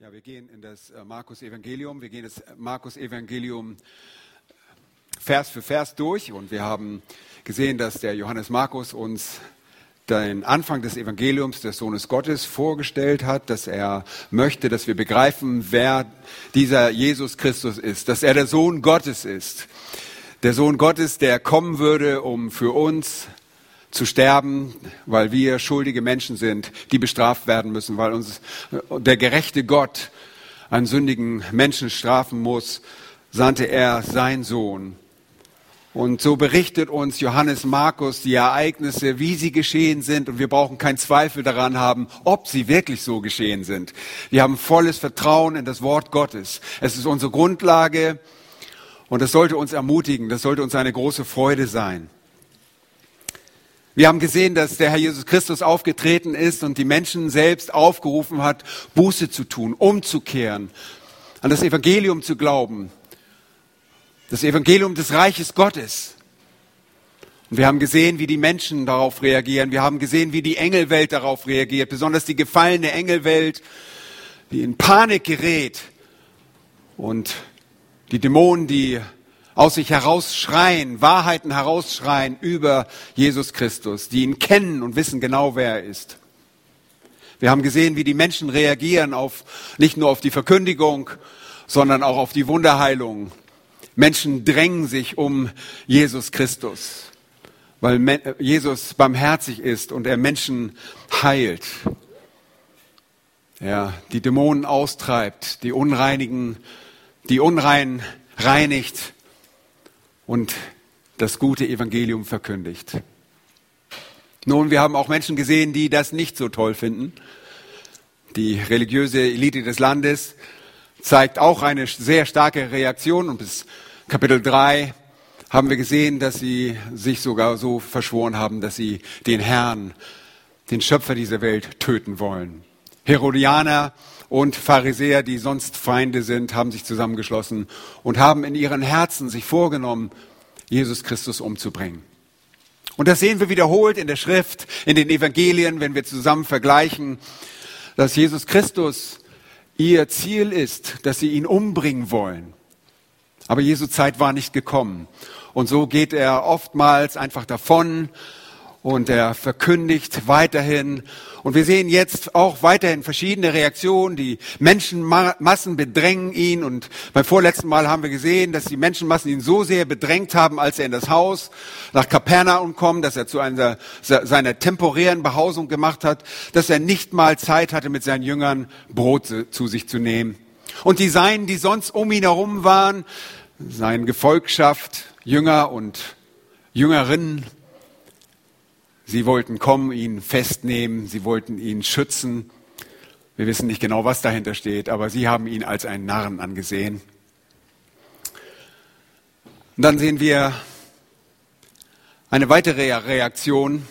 Ja, wir gehen in das äh, Markus-Evangelium. Wir gehen das Markus-Evangelium Vers für Vers durch und wir haben gesehen, dass der Johannes Markus uns den Anfang des Evangeliums des Sohnes Gottes vorgestellt hat, dass er möchte, dass wir begreifen, wer dieser Jesus Christus ist, dass er der Sohn Gottes ist. Der Sohn Gottes, der kommen würde, um für uns zu sterben, weil wir schuldige Menschen sind, die bestraft werden müssen, weil uns der gerechte Gott einen sündigen Menschen strafen muss, sandte er sein Sohn. Und so berichtet uns Johannes Markus die Ereignisse, wie sie geschehen sind. Und wir brauchen keinen Zweifel daran haben, ob sie wirklich so geschehen sind. Wir haben volles Vertrauen in das Wort Gottes. Es ist unsere Grundlage und das sollte uns ermutigen. Das sollte uns eine große Freude sein. Wir haben gesehen, dass der Herr Jesus Christus aufgetreten ist und die Menschen selbst aufgerufen hat, Buße zu tun, umzukehren, an das Evangelium zu glauben, das Evangelium des Reiches Gottes. Und wir haben gesehen, wie die Menschen darauf reagieren. Wir haben gesehen, wie die Engelwelt darauf reagiert, besonders die gefallene Engelwelt, die in Panik gerät und die Dämonen, die aus sich herausschreien, Wahrheiten herausschreien über Jesus Christus, die ihn kennen und wissen genau, wer er ist. Wir haben gesehen, wie die Menschen reagieren auf, nicht nur auf die Verkündigung, sondern auch auf die Wunderheilung. Menschen drängen sich um Jesus Christus, weil Jesus barmherzig ist und er Menschen heilt. Er die Dämonen austreibt, die Unreinigen, die Unrein reinigt und das gute Evangelium verkündigt. Nun, wir haben auch Menschen gesehen, die das nicht so toll finden. Die religiöse Elite des Landes zeigt auch eine sehr starke Reaktion und bis Kapitel 3 haben wir gesehen, dass sie sich sogar so verschworen haben, dass sie den Herrn, den Schöpfer dieser Welt töten wollen. Herodianer und Pharisäer, die sonst Feinde sind, haben sich zusammengeschlossen und haben in ihren Herzen sich vorgenommen, Jesus Christus umzubringen. Und das sehen wir wiederholt in der Schrift, in den Evangelien, wenn wir zusammen vergleichen, dass Jesus Christus ihr Ziel ist, dass sie ihn umbringen wollen. Aber Jesu Zeit war nicht gekommen. Und so geht er oftmals einfach davon und er verkündigt weiterhin. Und wir sehen jetzt auch weiterhin verschiedene Reaktionen. Die Menschenmassen bedrängen ihn. Und beim vorletzten Mal haben wir gesehen, dass die Menschenmassen ihn so sehr bedrängt haben, als er in das Haus nach Kapernaum kommt, dass er zu einer seiner temporären Behausung gemacht hat, dass er nicht mal Zeit hatte, mit seinen Jüngern Brot zu sich zu nehmen. Und die Seinen, die sonst um ihn herum waren, seine Gefolgschaft, Jünger und Jüngerinnen, Sie wollten kommen, ihn festnehmen, sie wollten ihn schützen. Wir wissen nicht genau, was dahinter steht, aber sie haben ihn als einen Narren angesehen. Und dann sehen wir eine weitere Reaktion,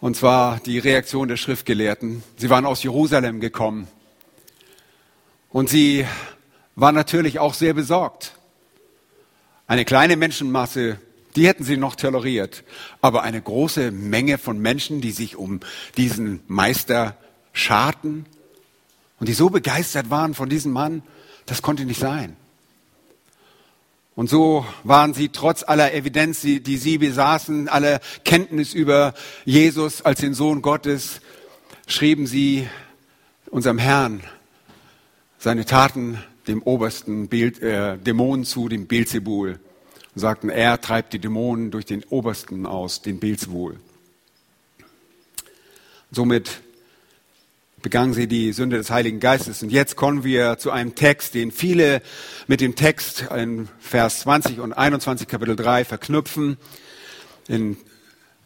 und zwar die Reaktion der Schriftgelehrten. Sie waren aus Jerusalem gekommen und sie waren natürlich auch sehr besorgt. Eine kleine Menschenmasse die hätten sie noch toleriert. Aber eine große Menge von Menschen, die sich um diesen Meister scharten und die so begeistert waren von diesem Mann, das konnte nicht sein. Und so waren sie trotz aller Evidenz, die sie besaßen, aller Kenntnis über Jesus als den Sohn Gottes, schrieben sie unserem Herrn seine Taten dem obersten Bild, äh, Dämon zu, dem Beelzebul und sagten, er treibt die Dämonen durch den Obersten aus, den Beelzebul. Somit begangen sie die Sünde des Heiligen Geistes. Und jetzt kommen wir zu einem Text, den viele mit dem Text in Vers 20 und 21 Kapitel 3 verknüpfen, in,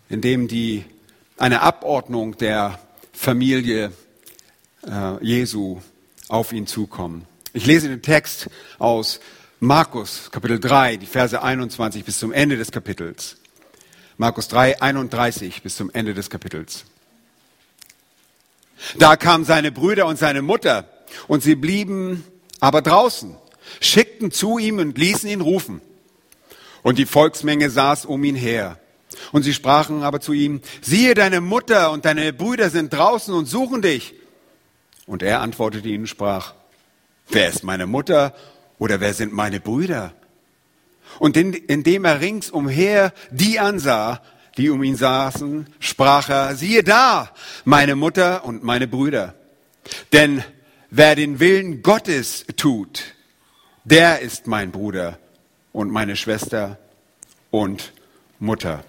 in dem die, eine Abordnung der Familie äh, Jesu auf ihn zukommen. Ich lese den Text aus Markus Kapitel 3, die Verse 21 bis zum Ende des Kapitels. Markus 3, 31 bis zum Ende des Kapitels. Da kamen seine Brüder und seine Mutter und sie blieben aber draußen, schickten zu ihm und ließen ihn rufen. Und die Volksmenge saß um ihn her. Und sie sprachen aber zu ihm, siehe, deine Mutter und deine Brüder sind draußen und suchen dich. Und er antwortete ihnen und sprach, wer ist meine Mutter oder wer sind meine Brüder? Und indem er ringsumher die ansah, die um ihn saßen, sprach er, siehe da, meine Mutter und meine Brüder. Denn wer den Willen Gottes tut, der ist mein Bruder und meine Schwester und Mutter.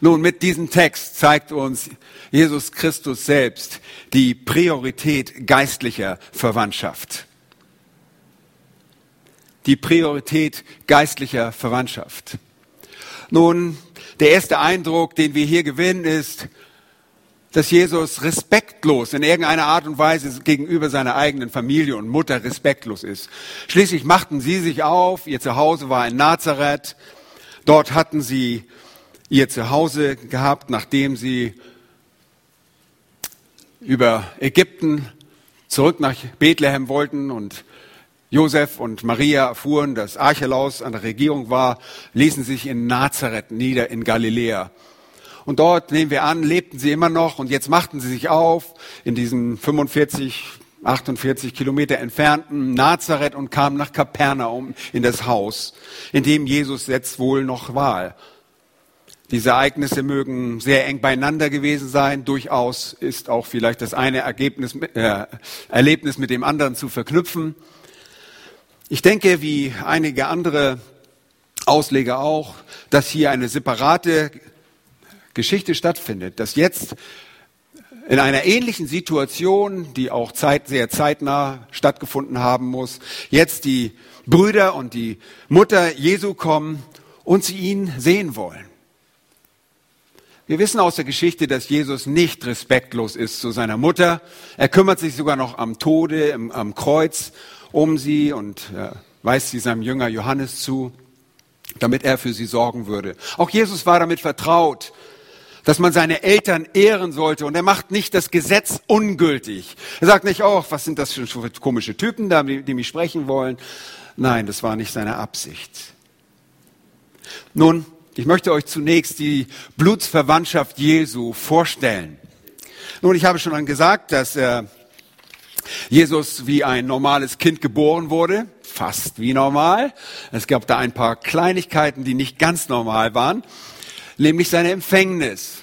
Nun, mit diesem Text zeigt uns Jesus Christus selbst die Priorität geistlicher Verwandtschaft. Die Priorität geistlicher Verwandtschaft. Nun, der erste Eindruck, den wir hier gewinnen, ist, dass Jesus respektlos in irgendeiner Art und Weise gegenüber seiner eigenen Familie und Mutter respektlos ist. Schließlich machten sie sich auf, ihr Zuhause war in Nazareth, dort hatten sie ihr Zuhause gehabt, nachdem sie über Ägypten zurück nach Bethlehem wollten und Josef und Maria erfuhren, dass Archelaus an der Regierung war, ließen sich in Nazareth nieder in Galiläa. Und dort, nehmen wir an, lebten sie immer noch und jetzt machten sie sich auf in diesen 45, 48 Kilometer entfernten Nazareth und kamen nach Kapernaum in das Haus, in dem Jesus jetzt wohl noch war. Diese Ereignisse mögen sehr eng beieinander gewesen sein. Durchaus ist auch vielleicht das eine Ergebnis, äh, Erlebnis mit dem anderen zu verknüpfen. Ich denke, wie einige andere Ausleger auch, dass hier eine separate Geschichte stattfindet, dass jetzt in einer ähnlichen Situation, die auch Zeit, sehr zeitnah stattgefunden haben muss, jetzt die Brüder und die Mutter Jesu kommen und sie ihn sehen wollen. Wir wissen aus der Geschichte, dass Jesus nicht respektlos ist zu seiner Mutter. Er kümmert sich sogar noch am Tode, am, am Kreuz um sie und äh, weist sie seinem Jünger Johannes zu, damit er für sie sorgen würde. Auch Jesus war damit vertraut, dass man seine Eltern ehren sollte. Und er macht nicht das Gesetz ungültig. Er sagt nicht, oh, was sind das für komische Typen da, die, mich sprechen wollen. Nein, das war nicht seine Absicht. Nun, ich möchte euch zunächst die Blutsverwandtschaft Jesu vorstellen. Nun, ich habe schon gesagt, dass äh, Jesus wie ein normales Kind geboren wurde, fast wie normal. Es gab da ein paar Kleinigkeiten, die nicht ganz normal waren nämlich seine Empfängnis.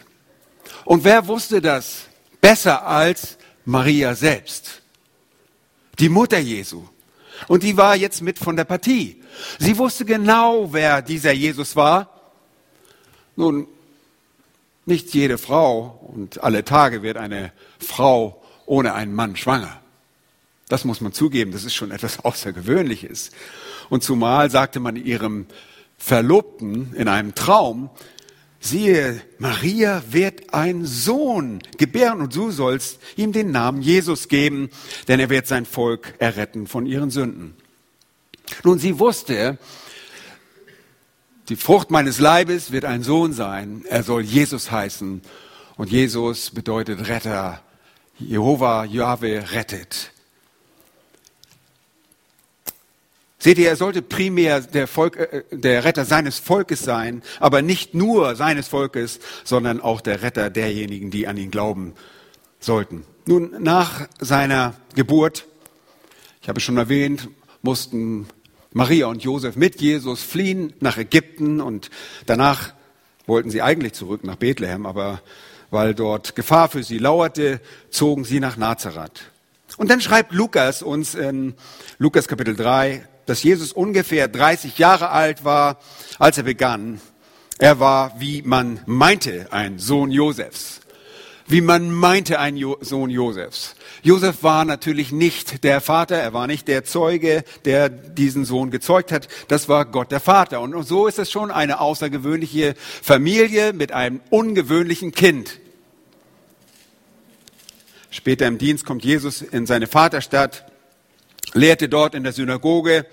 Und wer wusste das besser als Maria selbst? Die Mutter Jesu. Und die war jetzt mit von der Partie. Sie wusste genau, wer dieser Jesus war. Nun, nicht jede Frau und alle Tage wird eine Frau ohne einen Mann schwanger. Das muss man zugeben, das ist schon etwas Außergewöhnliches. Und zumal sagte man ihrem Verlobten in einem Traum, siehe, Maria wird einen Sohn gebären und du sollst ihm den Namen Jesus geben, denn er wird sein Volk erretten von ihren Sünden. Nun, sie wusste, die Frucht meines Leibes wird ein Sohn sein. Er soll Jesus heißen. Und Jesus bedeutet Retter. Jehova, Jahwe rettet. Seht ihr, er sollte primär der, Volk, äh, der Retter seines Volkes sein, aber nicht nur seines Volkes, sondern auch der Retter derjenigen, die an ihn glauben sollten. Nun, nach seiner Geburt, ich habe schon erwähnt, mussten Maria und Josef mit Jesus fliehen nach Ägypten und danach wollten sie eigentlich zurück nach Bethlehem, aber weil dort Gefahr für sie lauerte, zogen sie nach Nazareth. Und dann schreibt Lukas uns in Lukas Kapitel 3, dass Jesus ungefähr 30 Jahre alt war, als er begann. Er war, wie man meinte, ein Sohn Josefs. Wie man meinte, ein jo Sohn Josefs. Josef war natürlich nicht der Vater, er war nicht der Zeuge, der diesen Sohn gezeugt hat. Das war Gott der Vater. Und so ist es schon eine außergewöhnliche Familie mit einem ungewöhnlichen Kind. Später im Dienst kommt Jesus in seine Vaterstadt lehrte dort in der Synagoge,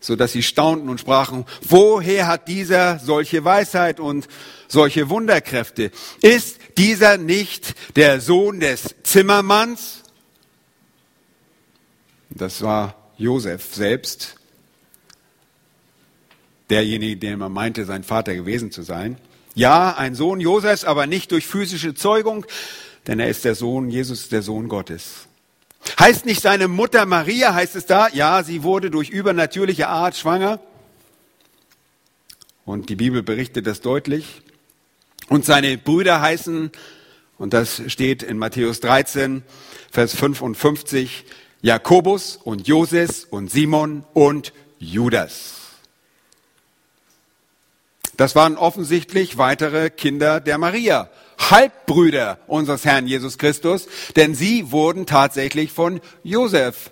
so dass sie staunten und sprachen, woher hat dieser solche Weisheit und solche Wunderkräfte? Ist dieser nicht der Sohn des Zimmermanns? Das war Josef selbst, derjenige, den man meinte, sein Vater gewesen zu sein. Ja, ein Sohn Josefs, aber nicht durch physische Zeugung, denn er ist der Sohn, Jesus der Sohn Gottes. Heißt nicht seine Mutter Maria, heißt es da? Ja, sie wurde durch übernatürliche Art schwanger. Und die Bibel berichtet das deutlich. Und seine Brüder heißen, und das steht in Matthäus 13, Vers 55, Jakobus und Joses und Simon und Judas. Das waren offensichtlich weitere Kinder der Maria, Halbbrüder unseres Herrn Jesus Christus, denn sie wurden tatsächlich von Josef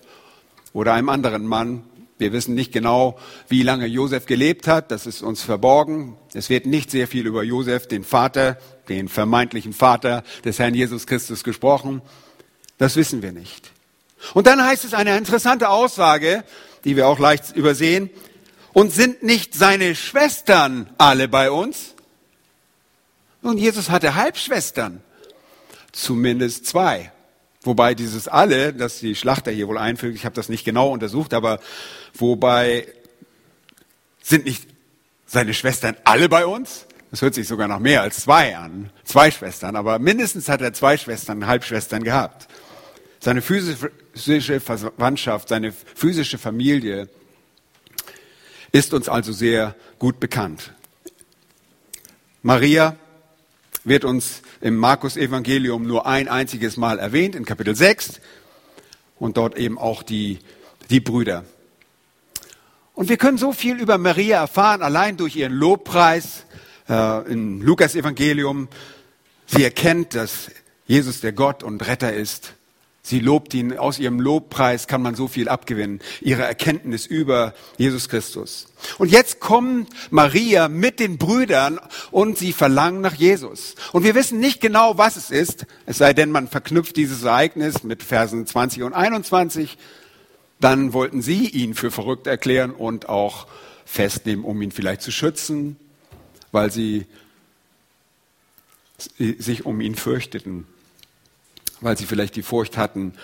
oder einem anderen Mann wir wissen nicht genau, wie lange Josef gelebt hat. Das ist uns verborgen. Es wird nicht sehr viel über Josef, den Vater, den vermeintlichen Vater des Herrn Jesus Christus gesprochen. Das wissen wir nicht. Und dann heißt es eine interessante Aussage, die wir auch leicht übersehen. Und sind nicht seine Schwestern alle bei uns? Nun, Jesus hatte Halbschwestern. Zumindest zwei. Wobei dieses alle, das die Schlachter hier wohl einfügt, ich habe das nicht genau untersucht, aber wobei sind nicht seine Schwestern alle bei uns? Das hört sich sogar noch mehr als zwei an. Zwei Schwestern, aber mindestens hat er zwei Schwestern, Halbschwestern gehabt. Seine physische Verwandtschaft, seine physische Familie ist uns also sehr gut bekannt. Maria wird uns im Markus Evangelium nur ein einziges Mal erwähnt, in Kapitel 6 und dort eben auch die, die Brüder. Und wir können so viel über Maria erfahren, allein durch ihren Lobpreis äh, im Lukas Evangelium. Sie erkennt, dass Jesus der Gott und Retter ist. Sie lobt ihn, aus ihrem Lobpreis kann man so viel abgewinnen, ihre Erkenntnis über Jesus Christus. Und jetzt kommen Maria mit den Brüdern und sie verlangen nach Jesus. Und wir wissen nicht genau, was es ist, es sei denn, man verknüpft dieses Ereignis mit Versen 20 und 21. Dann wollten sie ihn für verrückt erklären und auch festnehmen, um ihn vielleicht zu schützen, weil sie sich um ihn fürchteten weil sie vielleicht die Furcht hatten,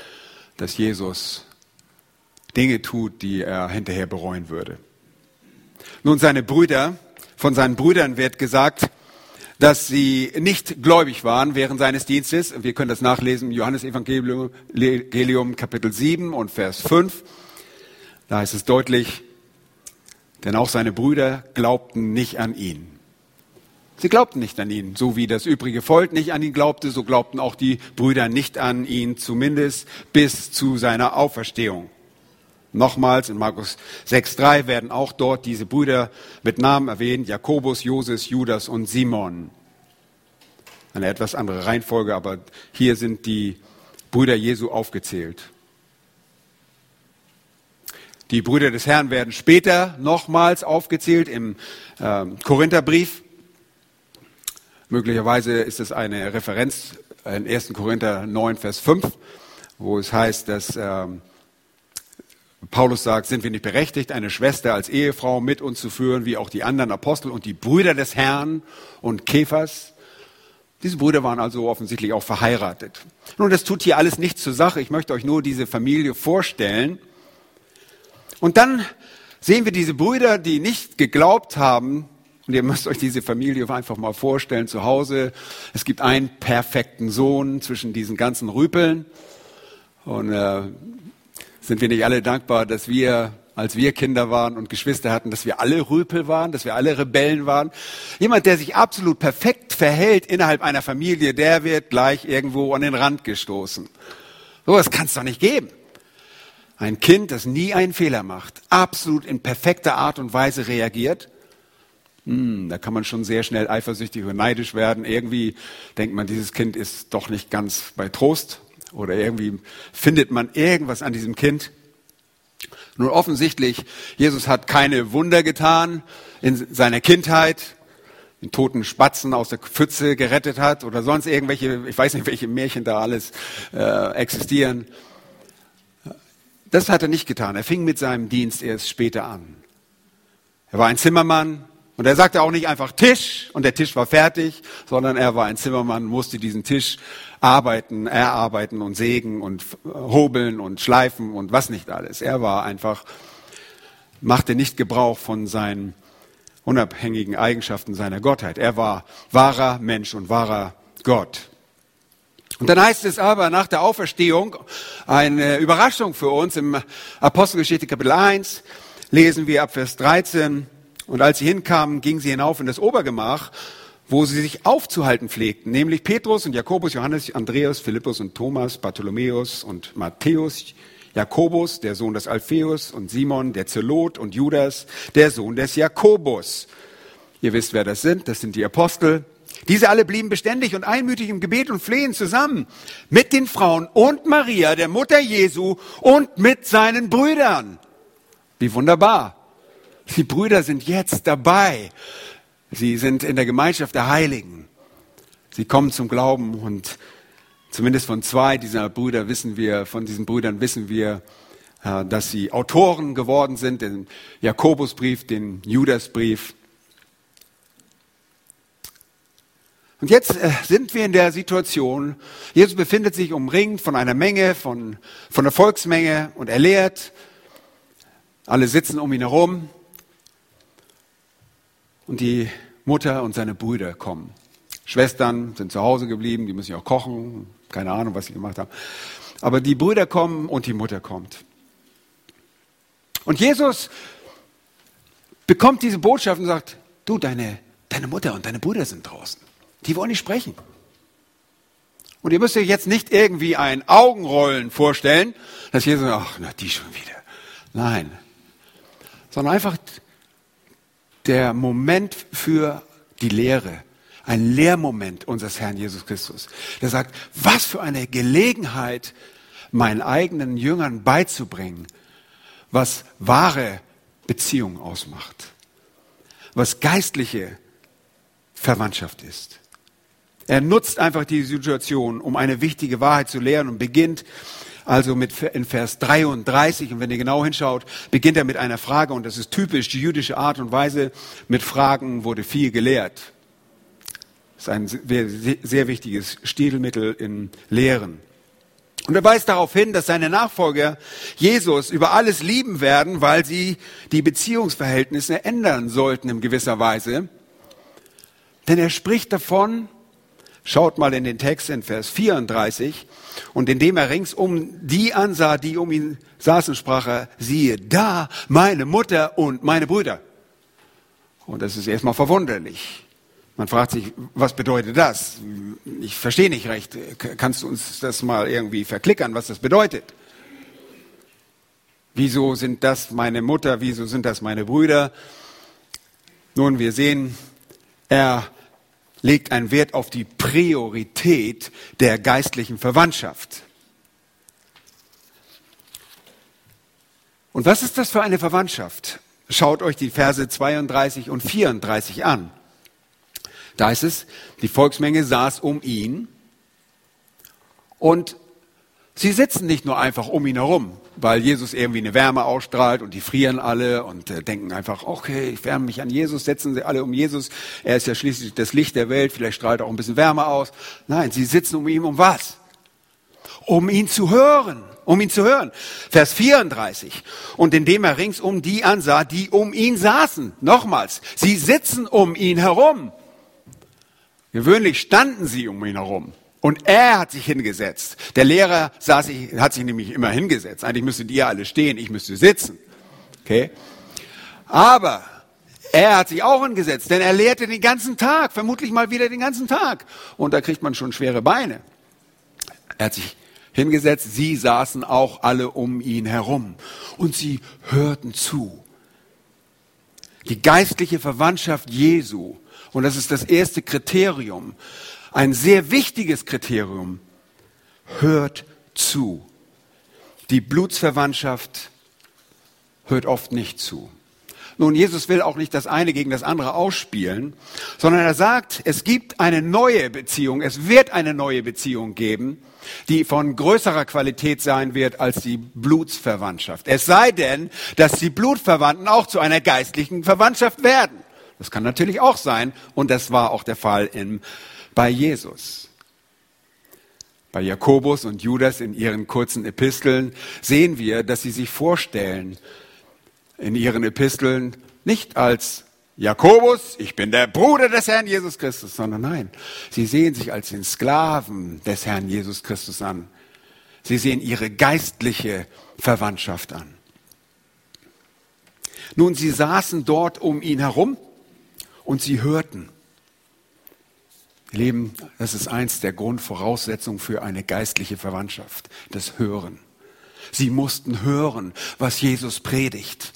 dass Jesus Dinge tut, die er hinterher bereuen würde. Nun, seine Brüder, von seinen Brüdern wird gesagt, dass sie nicht gläubig waren während seines Dienstes. Wir können das nachlesen im Johannes Evangelium Kapitel 7 und Vers 5. Da heißt es deutlich, denn auch seine Brüder glaubten nicht an ihn. Sie glaubten nicht an ihn, so wie das übrige Volk nicht an ihn glaubte, so glaubten auch die Brüder nicht an ihn, zumindest bis zu seiner Auferstehung. Nochmals in Markus 6.3 werden auch dort diese Brüder mit Namen erwähnt, Jakobus, Joses, Judas und Simon. Eine etwas andere Reihenfolge, aber hier sind die Brüder Jesu aufgezählt. Die Brüder des Herrn werden später nochmals aufgezählt im äh, Korintherbrief. Möglicherweise ist es eine Referenz in 1. Korinther 9, Vers 5, wo es heißt, dass ähm, Paulus sagt, sind wir nicht berechtigt, eine Schwester als Ehefrau mit uns zu führen, wie auch die anderen Apostel und die Brüder des Herrn und Kephas. Diese Brüder waren also offensichtlich auch verheiratet. Nun, das tut hier alles nichts zur Sache. Ich möchte euch nur diese Familie vorstellen. Und dann sehen wir diese Brüder, die nicht geglaubt haben, und ihr müsst euch diese Familie einfach mal vorstellen zu Hause. Es gibt einen perfekten Sohn zwischen diesen ganzen Rüpeln. Und äh, sind wir nicht alle dankbar, dass wir, als wir Kinder waren und Geschwister hatten, dass wir alle Rüpel waren, dass wir alle Rebellen waren. Jemand, der sich absolut perfekt verhält innerhalb einer Familie, der wird gleich irgendwo an den Rand gestoßen. So, das kann es doch nicht geben. Ein Kind, das nie einen Fehler macht, absolut in perfekter Art und Weise reagiert hm, da kann man schon sehr schnell eifersüchtig und neidisch werden. Irgendwie denkt man, dieses Kind ist doch nicht ganz bei Trost oder irgendwie findet man irgendwas an diesem Kind. Nun offensichtlich, Jesus hat keine Wunder getan in seiner Kindheit, den toten Spatzen aus der Pfütze gerettet hat oder sonst irgendwelche, ich weiß nicht, welche Märchen da alles äh, existieren. Das hat er nicht getan. Er fing mit seinem Dienst erst später an. Er war ein Zimmermann, und er sagte auch nicht einfach Tisch und der Tisch war fertig, sondern er war ein Zimmermann, musste diesen Tisch arbeiten, erarbeiten und sägen und hobeln und schleifen und was nicht alles. Er war einfach, machte nicht Gebrauch von seinen unabhängigen Eigenschaften seiner Gottheit. Er war wahrer Mensch und wahrer Gott. Und dann heißt es aber nach der Auferstehung, eine Überraschung für uns im Apostelgeschichte Kapitel 1, lesen wir ab Vers 13, und als sie hinkamen, gingen sie hinauf in das Obergemach, wo sie sich aufzuhalten pflegten, nämlich Petrus und Jakobus, Johannes, Andreas, Philippus und Thomas, Bartholomäus und Matthäus, Jakobus, der Sohn des Alpheus und Simon, der Zelot und Judas, der Sohn des Jakobus. Ihr wisst, wer das sind, das sind die Apostel. Diese alle blieben beständig und einmütig im Gebet und Flehen zusammen mit den Frauen und Maria, der Mutter Jesu und mit seinen Brüdern. Wie wunderbar. Die Brüder sind jetzt dabei. Sie sind in der Gemeinschaft der Heiligen. Sie kommen zum Glauben und zumindest von zwei dieser Brüder wissen wir, von diesen Brüdern wissen wir, äh, dass sie Autoren geworden sind, den Jakobusbrief, den Judasbrief. Und jetzt äh, sind wir in der Situation, Jesus befindet sich umringt von einer Menge, von, von der Volksmenge und er lehrt. Alle sitzen um ihn herum. Und die Mutter und seine Brüder kommen. Schwestern sind zu Hause geblieben, die müssen ja auch kochen, keine Ahnung, was sie gemacht haben. Aber die Brüder kommen und die Mutter kommt. Und Jesus bekommt diese Botschaft und sagt, du, deine, deine Mutter und deine Brüder sind draußen. Die wollen nicht sprechen. Und ihr müsst euch jetzt nicht irgendwie ein Augenrollen vorstellen, dass Jesus sagt, ach, na, die schon wieder. Nein. Sondern einfach der Moment für die Lehre. Ein Lehrmoment unseres Herrn Jesus Christus. Der sagt, was für eine Gelegenheit, meinen eigenen Jüngern beizubringen, was wahre Beziehung ausmacht. Was geistliche Verwandtschaft ist. Er nutzt einfach die Situation, um eine wichtige Wahrheit zu lehren und beginnt also mit in Vers 33 und wenn ihr genau hinschaut, beginnt er mit einer Frage und das ist typisch die jüdische Art und Weise. Mit Fragen wurde viel gelehrt. Das ist ein sehr, sehr wichtiges Stilmittel in Lehren. Und er weist darauf hin, dass seine Nachfolger Jesus über alles lieben werden, weil sie die Beziehungsverhältnisse ändern sollten in gewisser Weise. Denn er spricht davon, Schaut mal in den Text in Vers 34. Und indem er ringsum die ansah, die um ihn saßen, sprach er, siehe, da meine Mutter und meine Brüder. Und das ist erstmal verwunderlich. Man fragt sich, was bedeutet das? Ich verstehe nicht recht. Kannst du uns das mal irgendwie verklickern, was das bedeutet? Wieso sind das meine Mutter? Wieso sind das meine Brüder? Nun, wir sehen, er legt einen Wert auf die Priorität der geistlichen Verwandtschaft. Und was ist das für eine Verwandtschaft? Schaut euch die Verse 32 und 34 an. Da ist es, die Volksmenge saß um ihn und sie sitzen nicht nur einfach um ihn herum, weil Jesus irgendwie eine Wärme ausstrahlt und die frieren alle und äh, denken einfach, okay, ich wärme mich an Jesus, setzen sie alle um Jesus. Er ist ja schließlich das Licht der Welt, vielleicht strahlt er auch ein bisschen Wärme aus. Nein, sie sitzen um ihn, um was? Um ihn zu hören, um ihn zu hören. Vers 34. Und indem er ringsum die ansah, die um ihn saßen. Nochmals, sie sitzen um ihn herum. Gewöhnlich standen sie um ihn herum. Und er hat sich hingesetzt. Der Lehrer saß, hat sich nämlich immer hingesetzt. Eigentlich müsstet ihr alle stehen, ich müsste sitzen. Okay? Aber er hat sich auch hingesetzt, denn er lehrte den ganzen Tag, vermutlich mal wieder den ganzen Tag. Und da kriegt man schon schwere Beine. Er hat sich hingesetzt, sie saßen auch alle um ihn herum und sie hörten zu. Die geistliche Verwandtschaft Jesu, und das ist das erste Kriterium, ein sehr wichtiges Kriterium. Hört zu. Die Blutsverwandtschaft hört oft nicht zu. Nun, Jesus will auch nicht das eine gegen das andere ausspielen, sondern er sagt, es gibt eine neue Beziehung, es wird eine neue Beziehung geben, die von größerer Qualität sein wird als die Blutsverwandtschaft. Es sei denn, dass die Blutverwandten auch zu einer geistlichen Verwandtschaft werden. Das kann natürlich auch sein und das war auch der Fall im bei Jesus. Bei Jakobus und Judas in ihren kurzen Episteln sehen wir, dass sie sich vorstellen, in ihren Episteln nicht als Jakobus, ich bin der Bruder des Herrn Jesus Christus, sondern nein, sie sehen sich als den Sklaven des Herrn Jesus Christus an. Sie sehen ihre geistliche Verwandtschaft an. Nun, sie saßen dort um ihn herum und sie hörten. Leben, das ist eins der Grundvoraussetzungen für eine geistliche Verwandtschaft, das Hören. Sie mussten hören, was Jesus predigt.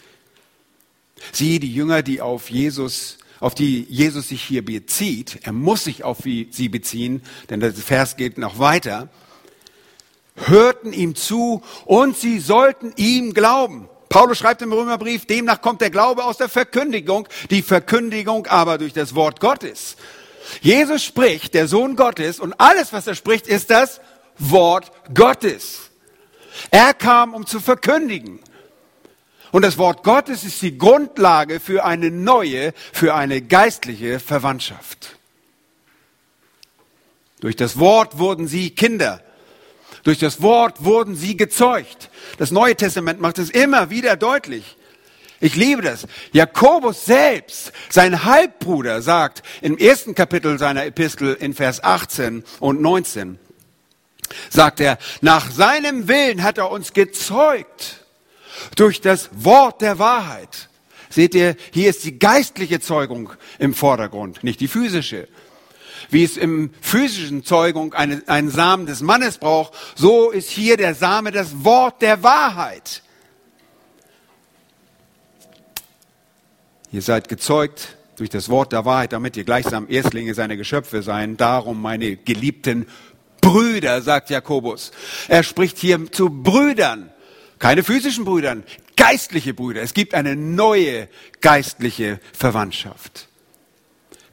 Sie, die Jünger, die auf Jesus, auf die Jesus sich hier bezieht, er muss sich auf sie beziehen, denn der Vers geht noch weiter, hörten ihm zu und sie sollten ihm glauben. Paulus schreibt im Römerbrief, demnach kommt der Glaube aus der Verkündigung, die Verkündigung aber durch das Wort Gottes. Jesus spricht, der Sohn Gottes, und alles, was er spricht, ist das Wort Gottes. Er kam, um zu verkündigen. Und das Wort Gottes ist die Grundlage für eine neue, für eine geistliche Verwandtschaft. Durch das Wort wurden sie Kinder. Durch das Wort wurden sie gezeugt. Das Neue Testament macht es immer wieder deutlich. Ich liebe das. Jakobus selbst, sein Halbbruder, sagt im ersten Kapitel seiner Epistel in Vers 18 und 19, sagt er, nach seinem Willen hat er uns gezeugt durch das Wort der Wahrheit. Seht ihr, hier ist die geistliche Zeugung im Vordergrund, nicht die physische. Wie es im physischen Zeugung einen, einen Samen des Mannes braucht, so ist hier der Same das Wort der Wahrheit. Ihr seid gezeugt durch das Wort der Wahrheit, damit ihr gleichsam Erstlinge seiner Geschöpfe seien. Darum, meine geliebten Brüder, sagt Jakobus. Er spricht hier zu Brüdern, keine physischen Brüdern, geistliche Brüder. Es gibt eine neue geistliche Verwandtschaft.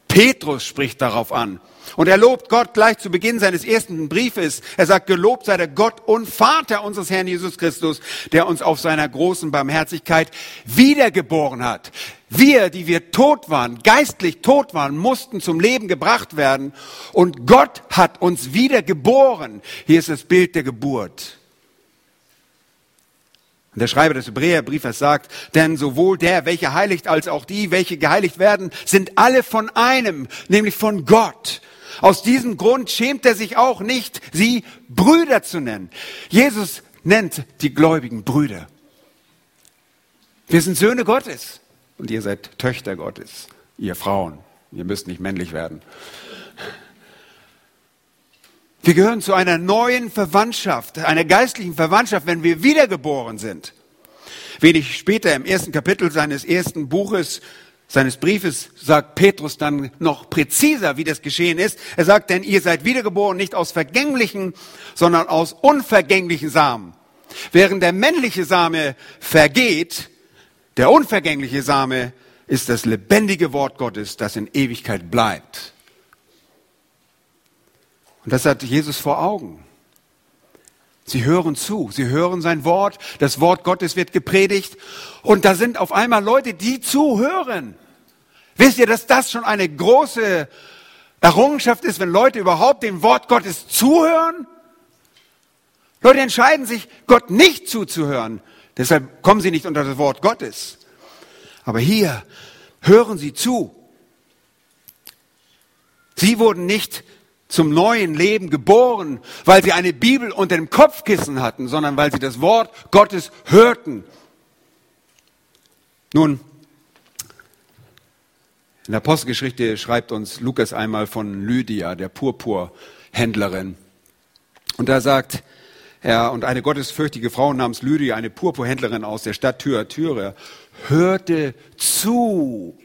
Petrus spricht darauf an. Und er lobt Gott gleich zu Beginn seines ersten Briefes. Er sagt, gelobt sei der Gott und Vater unseres Herrn Jesus Christus, der uns auf seiner großen Barmherzigkeit wiedergeboren hat. Wir, die wir tot waren, geistlich tot waren, mussten zum Leben gebracht werden. Und Gott hat uns wiedergeboren. Hier ist das Bild der Geburt. Und der Schreiber des Hebräerbriefes sagt, denn sowohl der, welcher heiligt, als auch die, welche geheiligt werden, sind alle von einem, nämlich von Gott. Aus diesem Grund schämt er sich auch nicht, sie Brüder zu nennen. Jesus nennt die Gläubigen Brüder. Wir sind Söhne Gottes und ihr seid Töchter Gottes, ihr Frauen. Ihr müsst nicht männlich werden. Wir gehören zu einer neuen Verwandtschaft, einer geistlichen Verwandtschaft, wenn wir wiedergeboren sind. Wenig später im ersten Kapitel seines ersten Buches, seines Briefes, sagt Petrus dann noch präziser, wie das geschehen ist. Er sagt, denn ihr seid wiedergeboren nicht aus vergänglichen, sondern aus unvergänglichen Samen. Während der männliche Same vergeht, der unvergängliche Same ist das lebendige Wort Gottes, das in Ewigkeit bleibt. Und das hat Jesus vor Augen. Sie hören zu, sie hören sein Wort, das Wort Gottes wird gepredigt und da sind auf einmal Leute, die zuhören. Wisst ihr, dass das schon eine große Errungenschaft ist, wenn Leute überhaupt dem Wort Gottes zuhören? Leute entscheiden sich, Gott nicht zuzuhören. Deshalb kommen sie nicht unter das Wort Gottes. Aber hier hören sie zu. Sie wurden nicht zum neuen Leben geboren, weil sie eine Bibel unter dem Kopfkissen hatten, sondern weil sie das Wort Gottes hörten. Nun, in der Apostelgeschichte schreibt uns Lukas einmal von Lydia, der Purpurhändlerin. Und da sagt er, und eine gottesfürchtige Frau namens Lydia, eine Purpurhändlerin aus der Stadt Thyatira, hörte zu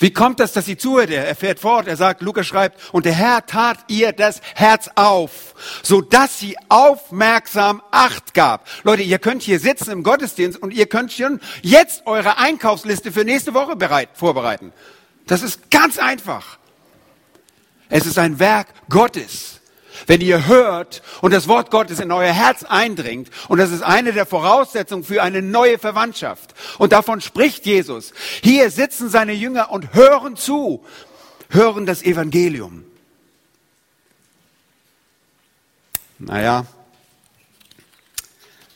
wie kommt das, dass sie zuhört? Er fährt fort, er sagt, Lukas schreibt, und der Herr tat ihr das Herz auf, so dass sie aufmerksam Acht gab. Leute, ihr könnt hier sitzen im Gottesdienst und ihr könnt schon jetzt eure Einkaufsliste für nächste Woche bereit, vorbereiten. Das ist ganz einfach. Es ist ein Werk Gottes wenn ihr hört und das Wort Gottes in euer Herz eindringt. Und das ist eine der Voraussetzungen für eine neue Verwandtschaft. Und davon spricht Jesus. Hier sitzen seine Jünger und hören zu, hören das Evangelium. Naja,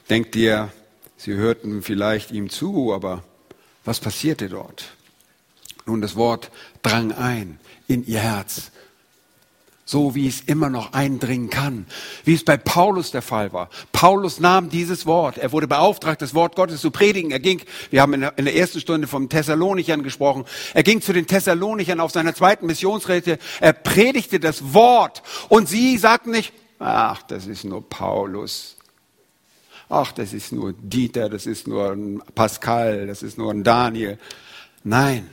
denkt ihr, sie hörten vielleicht ihm zu, aber was passierte dort? Nun, das Wort drang ein in ihr Herz so wie es immer noch eindringen kann, wie es bei Paulus der Fall war. Paulus nahm dieses Wort, er wurde beauftragt, das Wort Gottes zu predigen. Er ging, wir haben in der, ersten Stunde vom Thessalonichern gesprochen, er ging zu den Thessalonichern auf seiner zweiten Missionsrede, er predigte das Wort und sie sagten nicht, ach, das ist nur Paulus. Ach, das ist nur Dieter, das ist nur ein Pascal, das ist nur ein Daniel. Nein,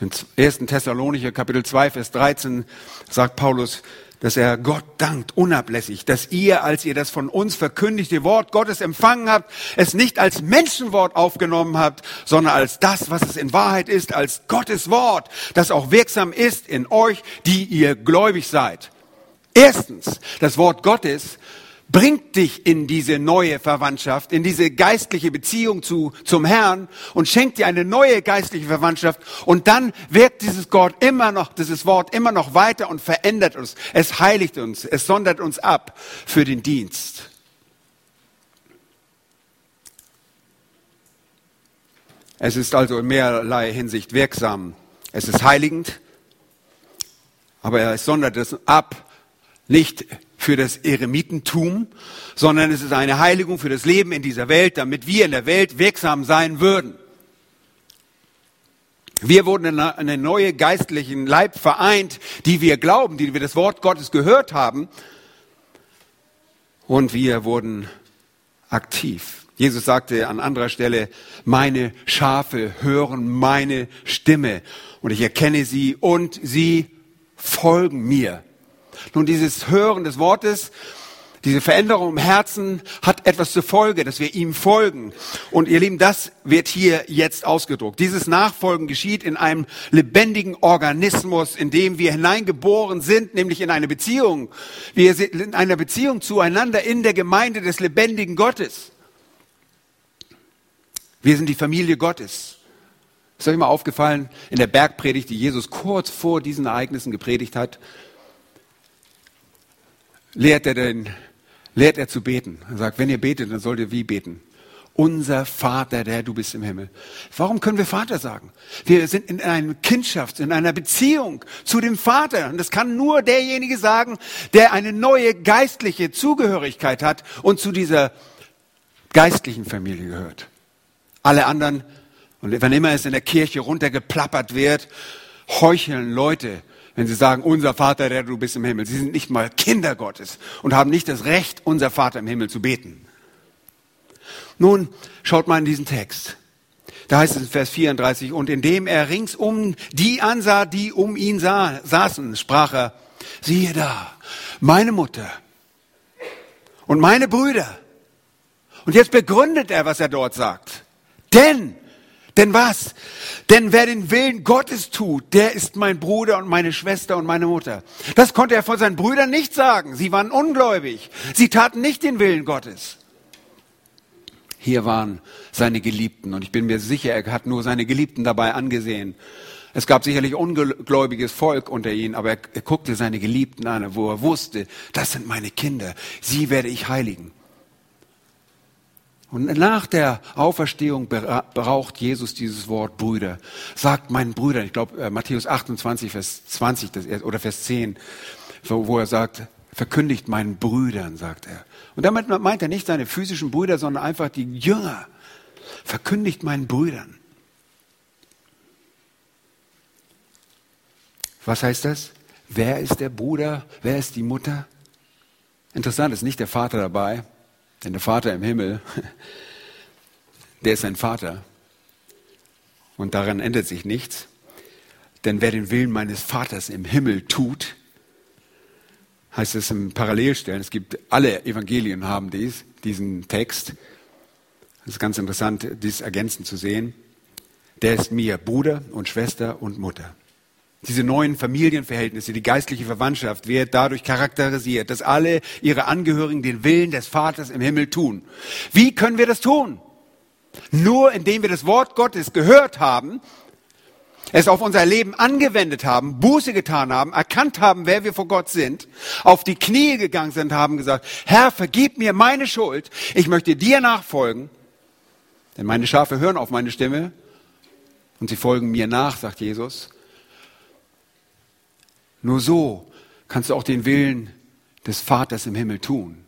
im 1. Thessalonicher Kapitel 2, Vers 13 sagt Paulus, dass er Gott dankt, unablässig, dass ihr, als ihr das von uns verkündigte Wort Gottes empfangen habt, es nicht als Menschenwort aufgenommen habt, sondern als das, was es in Wahrheit ist, als Gottes Wort, das auch wirksam ist in euch, die ihr gläubig seid. Erstens, das Wort Gottes bringt dich in diese neue Verwandtschaft, in diese geistliche Beziehung zu, zum Herrn und schenkt dir eine neue geistliche Verwandtschaft. Und dann wirkt dieses Gott immer noch, dieses Wort immer noch weiter und verändert uns. Es heiligt uns, es sondert uns ab für den Dienst. Es ist also in mehrerlei Hinsicht wirksam. Es ist heiligend, aber es sondert es ab, nicht für das Eremitentum, sondern es ist eine Heiligung für das Leben in dieser Welt, damit wir in der Welt wirksam sein würden. Wir wurden in einen neuen geistlichen Leib vereint, die wir glauben, die wir das Wort Gottes gehört haben. Und wir wurden aktiv. Jesus sagte an anderer Stelle, meine Schafe hören meine Stimme und ich erkenne sie und sie folgen mir. Nun, dieses Hören des Wortes, diese Veränderung im Herzen hat etwas zur Folge, dass wir ihm folgen. Und ihr Lieben, das wird hier jetzt ausgedruckt. Dieses Nachfolgen geschieht in einem lebendigen Organismus, in dem wir hineingeboren sind, nämlich in eine Beziehung. Wir sind in einer Beziehung zueinander in der Gemeinde des lebendigen Gottes. Wir sind die Familie Gottes. Ist euch mal aufgefallen, in der Bergpredigt, die Jesus kurz vor diesen Ereignissen gepredigt hat, lehrt er, den, lehrt er zu beten. Er sagt, wenn ihr betet, dann sollt ihr wie beten? Unser Vater, der du bist im Himmel. Warum können wir Vater sagen? Wir sind in einer Kindschaft, in einer Beziehung zu dem Vater. Und das kann nur derjenige sagen, der eine neue geistliche Zugehörigkeit hat und zu dieser geistlichen Familie gehört. Alle anderen, und wann immer es in der Kirche runtergeplappert wird, heucheln Leute wenn sie sagen, unser Vater, der du bist im Himmel. Sie sind nicht mal Kinder Gottes und haben nicht das Recht, unser Vater im Himmel zu beten. Nun, schaut mal in diesen Text. Da heißt es in Vers 34, und indem er ringsum die ansah, die um ihn sah, saßen, sprach er, siehe da, meine Mutter und meine Brüder. Und jetzt begründet er, was er dort sagt. Denn denn was? Denn wer den Willen Gottes tut, der ist mein Bruder und meine Schwester und meine Mutter. Das konnte er von seinen Brüdern nicht sagen. Sie waren ungläubig. Sie taten nicht den Willen Gottes. Hier waren seine Geliebten und ich bin mir sicher, er hat nur seine Geliebten dabei angesehen. Es gab sicherlich ungläubiges Volk unter ihnen, aber er, er guckte seine Geliebten an, wo er wusste, das sind meine Kinder, sie werde ich heiligen. Und nach der Auferstehung braucht Jesus dieses Wort Brüder. Sagt meinen Brüdern, ich glaube äh, Matthäus 28, Vers 20 oder Vers 10, wo er sagt, verkündigt meinen Brüdern, sagt er. Und damit meint er nicht seine physischen Brüder, sondern einfach die Jünger. Verkündigt meinen Brüdern. Was heißt das? Wer ist der Bruder? Wer ist die Mutter? Interessant ist nicht der Vater dabei, denn der Vater im Himmel, der ist ein Vater. Und daran ändert sich nichts. Denn wer den Willen meines Vaters im Himmel tut, heißt es im Parallelstellen, es gibt alle Evangelien haben dies, diesen Text. Es ist ganz interessant, dies ergänzend zu sehen. Der ist mir Bruder und Schwester und Mutter. Diese neuen Familienverhältnisse, die geistliche Verwandtschaft wird dadurch charakterisiert, dass alle ihre Angehörigen den Willen des Vaters im Himmel tun. Wie können wir das tun? Nur indem wir das Wort Gottes gehört haben, es auf unser Leben angewendet haben, Buße getan haben, erkannt haben, wer wir vor Gott sind, auf die Knie gegangen sind, haben gesagt, Herr, vergib mir meine Schuld, ich möchte dir nachfolgen, denn meine Schafe hören auf meine Stimme und sie folgen mir nach, sagt Jesus. Nur so kannst du auch den Willen des Vaters im Himmel tun.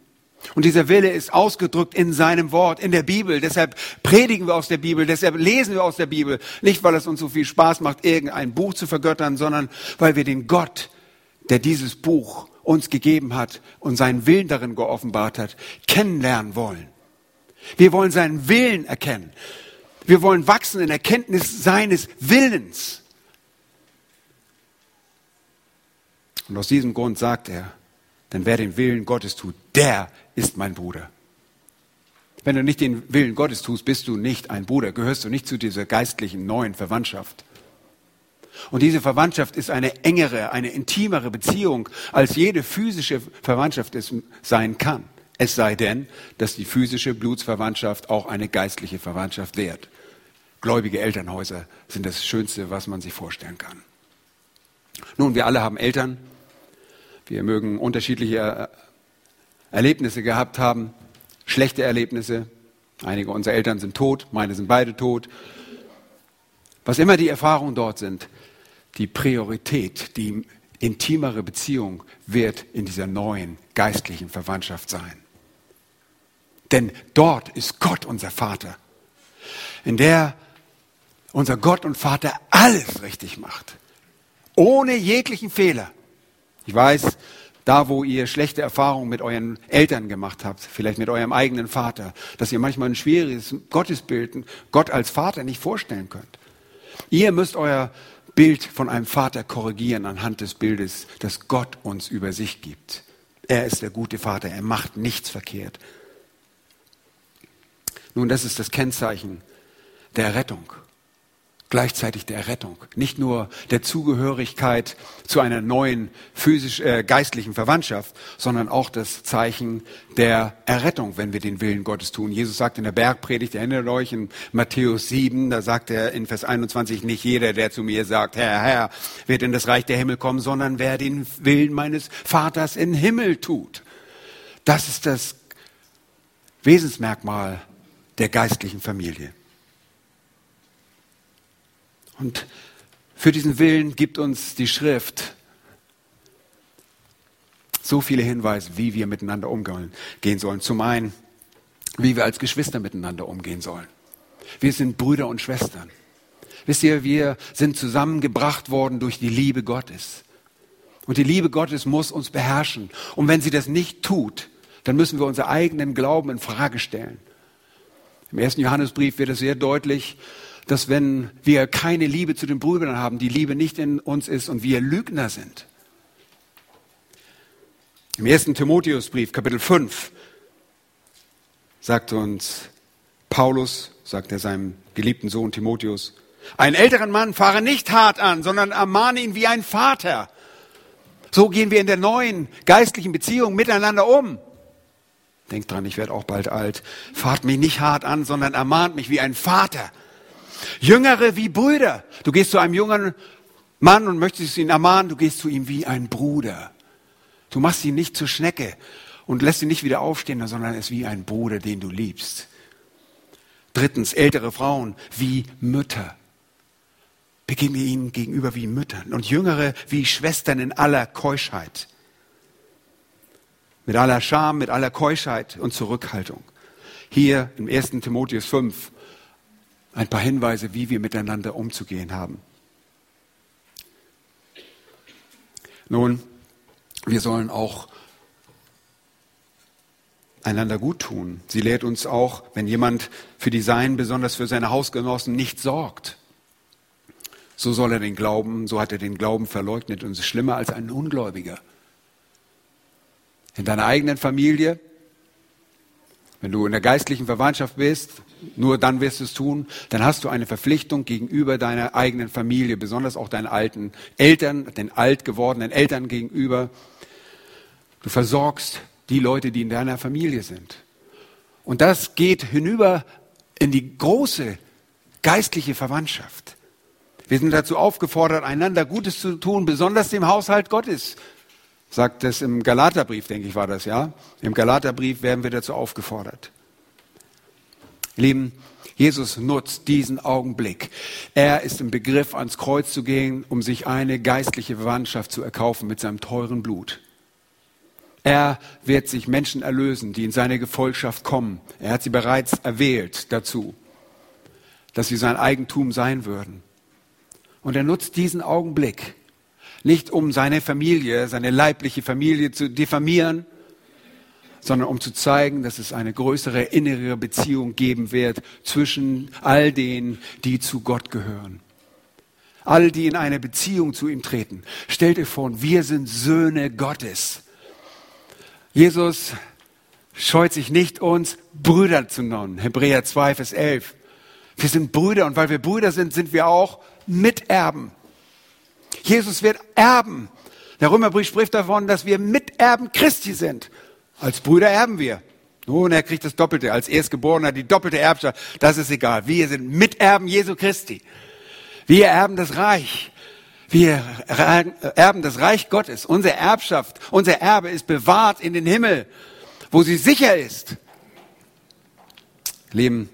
Und dieser Wille ist ausgedrückt in seinem Wort, in der Bibel. Deshalb predigen wir aus der Bibel, deshalb lesen wir aus der Bibel. Nicht, weil es uns so viel Spaß macht, irgendein Buch zu vergöttern, sondern weil wir den Gott, der dieses Buch uns gegeben hat und seinen Willen darin geoffenbart hat, kennenlernen wollen. Wir wollen seinen Willen erkennen. Wir wollen wachsen in Erkenntnis seines Willens. Und aus diesem Grund sagt er, denn wer den Willen Gottes tut, der ist mein Bruder. Wenn du nicht den Willen Gottes tust, bist du nicht ein Bruder, gehörst du nicht zu dieser geistlichen neuen Verwandtschaft. Und diese Verwandtschaft ist eine engere, eine intimere Beziehung, als jede physische Verwandtschaft es sein kann. Es sei denn, dass die physische Blutsverwandtschaft auch eine geistliche Verwandtschaft wert. Gläubige Elternhäuser sind das Schönste, was man sich vorstellen kann. Nun, wir alle haben Eltern. Wir mögen unterschiedliche Erlebnisse gehabt haben, schlechte Erlebnisse. Einige unserer Eltern sind tot, meine sind beide tot. Was immer die Erfahrungen dort sind, die Priorität, die intimere Beziehung wird in dieser neuen geistlichen Verwandtschaft sein. Denn dort ist Gott unser Vater, in der unser Gott und Vater alles richtig macht, ohne jeglichen Fehler. Ich weiß, da, wo ihr schlechte Erfahrungen mit euren Eltern gemacht habt, vielleicht mit eurem eigenen Vater, dass ihr manchmal ein schwieriges Gottesbild, Gott als Vater nicht vorstellen könnt. Ihr müsst euer Bild von einem Vater korrigieren anhand des Bildes, das Gott uns über sich gibt. Er ist der gute Vater, er macht nichts verkehrt. Nun, das ist das Kennzeichen der Rettung gleichzeitig der Errettung, nicht nur der Zugehörigkeit zu einer neuen physisch äh, geistlichen Verwandtschaft, sondern auch das Zeichen der Errettung, wenn wir den Willen Gottes tun. Jesus sagt in der Bergpredigt, erinnert euch in Matthäus 7, da sagt er in Vers 21, nicht jeder, der zu mir sagt, Herr, Herr, wird in das Reich der Himmel kommen, sondern wer den Willen meines Vaters im Himmel tut. Das ist das Wesensmerkmal der geistlichen Familie. Und für diesen Willen gibt uns die Schrift so viele Hinweise, wie wir miteinander umgehen sollen. Zum einen, wie wir als Geschwister miteinander umgehen sollen. Wir sind Brüder und Schwestern. Wisst ihr, wir sind zusammengebracht worden durch die Liebe Gottes. Und die Liebe Gottes muss uns beherrschen. Und wenn sie das nicht tut, dann müssen wir unseren eigenen Glauben in Frage stellen. Im ersten Johannesbrief wird es sehr deutlich, dass wenn wir keine Liebe zu den Brüdern haben, die Liebe nicht in uns ist und wir Lügner sind. Im ersten Timotheusbrief, Kapitel 5, sagt uns Paulus, sagt er seinem geliebten Sohn Timotheus, einen älteren Mann fahre nicht hart an, sondern ermahne ihn wie ein Vater. So gehen wir in der neuen geistlichen Beziehung miteinander um. Denkt dran, ich werde auch bald alt. Fahrt mich nicht hart an, sondern ermahnt mich wie ein Vater. Jüngere wie Brüder. Du gehst zu einem jungen Mann und möchtest ihn ermahnen, du gehst zu ihm wie ein Bruder. Du machst ihn nicht zur Schnecke und lässt ihn nicht wieder aufstehen, sondern er ist wie ein Bruder, den du liebst. Drittens, ältere Frauen wie Mütter. Begegne ihnen gegenüber wie Müttern und Jüngere wie Schwestern in aller Keuschheit. Mit aller Scham, mit aller Keuschheit und Zurückhaltung. Hier im 1. Timotheus 5 ein paar Hinweise, wie wir miteinander umzugehen haben. Nun, wir sollen auch einander gut tun. Sie lehrt uns auch, wenn jemand für die Seinen, besonders für seine Hausgenossen, nicht sorgt, so soll er den Glauben, so hat er den Glauben verleugnet und ist schlimmer als ein Ungläubiger. In deiner eigenen Familie, wenn du in der geistlichen Verwandtschaft bist, nur dann wirst du es tun, dann hast du eine Verpflichtung gegenüber deiner eigenen Familie, besonders auch deinen alten Eltern, den alt gewordenen Eltern gegenüber. Du versorgst die Leute, die in deiner Familie sind. Und das geht hinüber in die große geistliche Verwandtschaft. Wir sind dazu aufgefordert, einander Gutes zu tun, besonders dem Haushalt Gottes. Sagt es im Galaterbrief, denke ich, war das, ja? Im Galaterbrief werden wir dazu aufgefordert. Lieben, Jesus nutzt diesen Augenblick. Er ist im Begriff, ans Kreuz zu gehen, um sich eine geistliche Verwandtschaft zu erkaufen mit seinem teuren Blut. Er wird sich Menschen erlösen, die in seine Gefolgschaft kommen. Er hat sie bereits erwählt dazu, dass sie sein Eigentum sein würden. Und er nutzt diesen Augenblick nicht um seine Familie, seine leibliche Familie zu diffamieren, sondern um zu zeigen, dass es eine größere innere Beziehung geben wird zwischen all denen, die zu Gott gehören. All die in eine Beziehung zu ihm treten. Stellt euch vor, wir sind Söhne Gottes. Jesus scheut sich nicht, uns Brüder zu nennen. Hebräer 2, Vers 11. Wir sind Brüder und weil wir Brüder sind, sind wir auch Miterben. Jesus wird erben. Der Römerbrief spricht davon, dass wir Miterben Christi sind. Als Brüder erben wir. Nun, er kriegt das Doppelte, als Erstgeborener die doppelte Erbschaft. Das ist egal. Wir sind Miterben Jesu Christi. Wir erben das Reich. Wir erben das Reich Gottes. Unsere Erbschaft, unser Erbe ist bewahrt in den Himmel, wo sie sicher ist. Leben.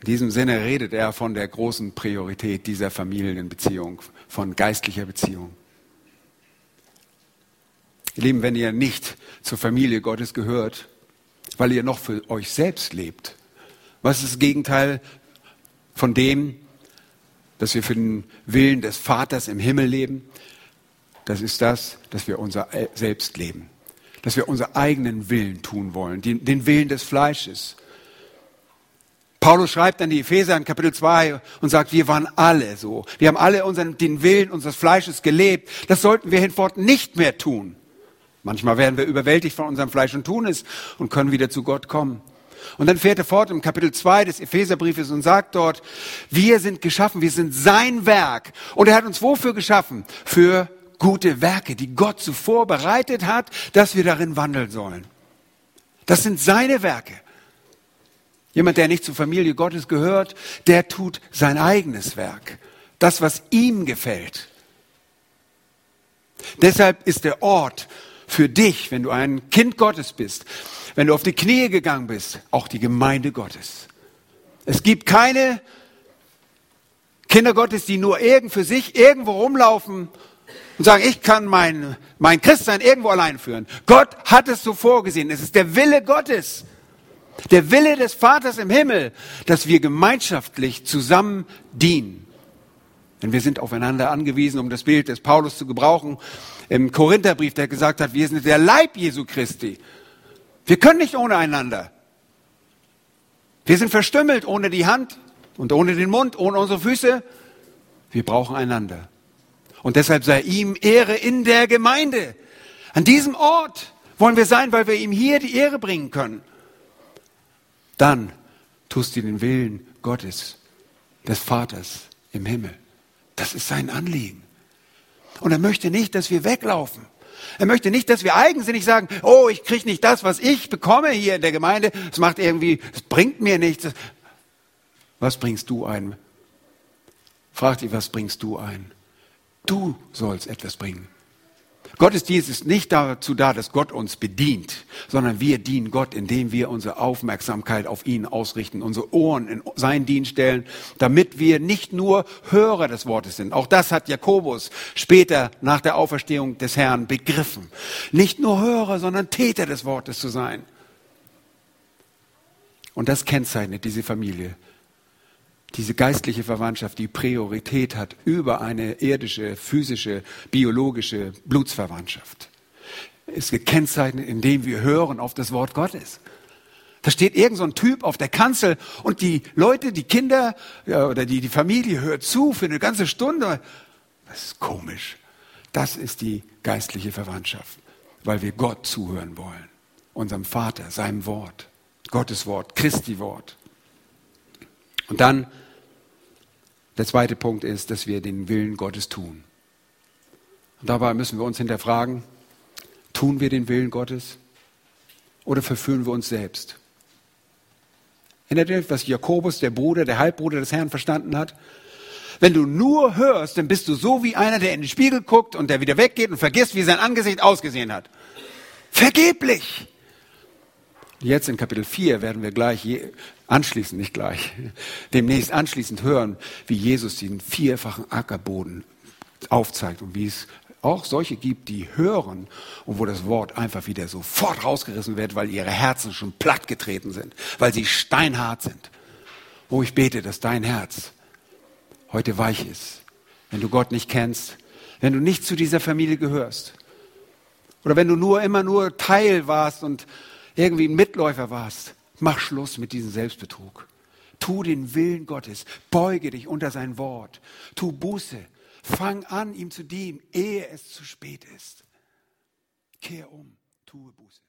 In diesem Sinne redet er von der großen Priorität dieser Familienbeziehung, von geistlicher Beziehung. Ihr Lieben, wenn ihr nicht zur Familie Gottes gehört, weil ihr noch für euch selbst lebt, was ist das Gegenteil von dem, dass wir für den Willen des Vaters im Himmel leben? Das ist das, dass wir unser Selbst leben. Dass wir unseren eigenen Willen tun wollen, den, den Willen des Fleisches. Paulus schreibt an die Epheser in Kapitel 2 und sagt, wir waren alle so. Wir haben alle unseren, den Willen unseres Fleisches gelebt. Das sollten wir hinfort nicht mehr tun. Manchmal werden wir überwältigt von unserem Fleisch und tun es und können wieder zu Gott kommen. Und dann fährt er fort im Kapitel 2 des Epheserbriefes und sagt dort, wir sind geschaffen, wir sind sein Werk. Und er hat uns wofür geschaffen? Für gute Werke, die Gott zuvor bereitet hat, dass wir darin wandeln sollen. Das sind seine Werke. Jemand, der nicht zur Familie Gottes gehört, der tut sein eigenes Werk. Das, was ihm gefällt. Deshalb ist der Ort, für dich, wenn du ein Kind Gottes bist, wenn du auf die Knie gegangen bist, auch die Gemeinde Gottes. Es gibt keine Kinder Gottes, die nur irgend für sich irgendwo rumlaufen und sagen, ich kann mein, mein Christsein irgendwo allein führen. Gott hat es so vorgesehen. Es ist der Wille Gottes. Der Wille des Vaters im Himmel, dass wir gemeinschaftlich zusammen dienen. Denn wir sind aufeinander angewiesen, um das Bild des Paulus zu gebrauchen im Korintherbrief, der gesagt hat, wir sind der Leib Jesu Christi. Wir können nicht ohne einander. Wir sind verstümmelt ohne die Hand und ohne den Mund, ohne unsere Füße. Wir brauchen einander. Und deshalb sei ihm Ehre in der Gemeinde. An diesem Ort wollen wir sein, weil wir ihm hier die Ehre bringen können. Dann tust du den Willen Gottes, des Vaters im Himmel. Das ist sein Anliegen. Und er möchte nicht, dass wir weglaufen. Er möchte nicht, dass wir eigensinnig sagen, oh, ich kriege nicht das, was ich bekomme hier in der Gemeinde. Es macht irgendwie, es bringt mir nichts. Was bringst du ein? Frag dich, was bringst du ein? Du sollst etwas bringen. Gottesdienst ist nicht dazu da, dass Gott uns bedient, sondern wir dienen Gott, indem wir unsere Aufmerksamkeit auf ihn ausrichten, unsere Ohren in seinen Dienst stellen, damit wir nicht nur Hörer des Wortes sind. Auch das hat Jakobus später nach der Auferstehung des Herrn begriffen. Nicht nur Hörer, sondern Täter des Wortes zu sein. Und das kennzeichnet diese Familie diese geistliche Verwandtschaft, die Priorität hat über eine irdische, physische, biologische Blutsverwandtschaft. Ist gekennzeichnet, indem wir hören auf das Wort Gottes. Da steht irgend so ein Typ auf der Kanzel und die Leute, die Kinder ja, oder die, die Familie hört zu für eine ganze Stunde. Das ist komisch. Das ist die geistliche Verwandtschaft, weil wir Gott zuhören wollen. Unserem Vater, seinem Wort. Gottes Wort, Christi Wort. Und dann der zweite Punkt ist, dass wir den Willen Gottes tun. Und dabei müssen wir uns hinterfragen, tun wir den Willen Gottes oder verführen wir uns selbst? Erinnert ihr was Jakobus, der Bruder, der Halbbruder des Herrn, verstanden hat? Wenn du nur hörst, dann bist du so wie einer, der in den Spiegel guckt und der wieder weggeht und vergisst, wie sein Angesicht ausgesehen hat. Vergeblich. Jetzt in Kapitel 4 werden wir gleich anschließend, nicht gleich, demnächst anschließend hören, wie Jesus den vierfachen Ackerboden aufzeigt und wie es auch solche gibt, die hören und wo das Wort einfach wieder sofort rausgerissen wird, weil ihre Herzen schon plattgetreten sind, weil sie steinhart sind. Wo ich bete, dass dein Herz heute weich ist, wenn du Gott nicht kennst, wenn du nicht zu dieser Familie gehörst oder wenn du nur immer nur Teil warst und irgendwie ein Mitläufer warst, mach Schluss mit diesem Selbstbetrug. Tu den Willen Gottes, beuge dich unter sein Wort, tu Buße, fang an, ihm zu dienen, ehe es zu spät ist. Kehr um, tue Buße.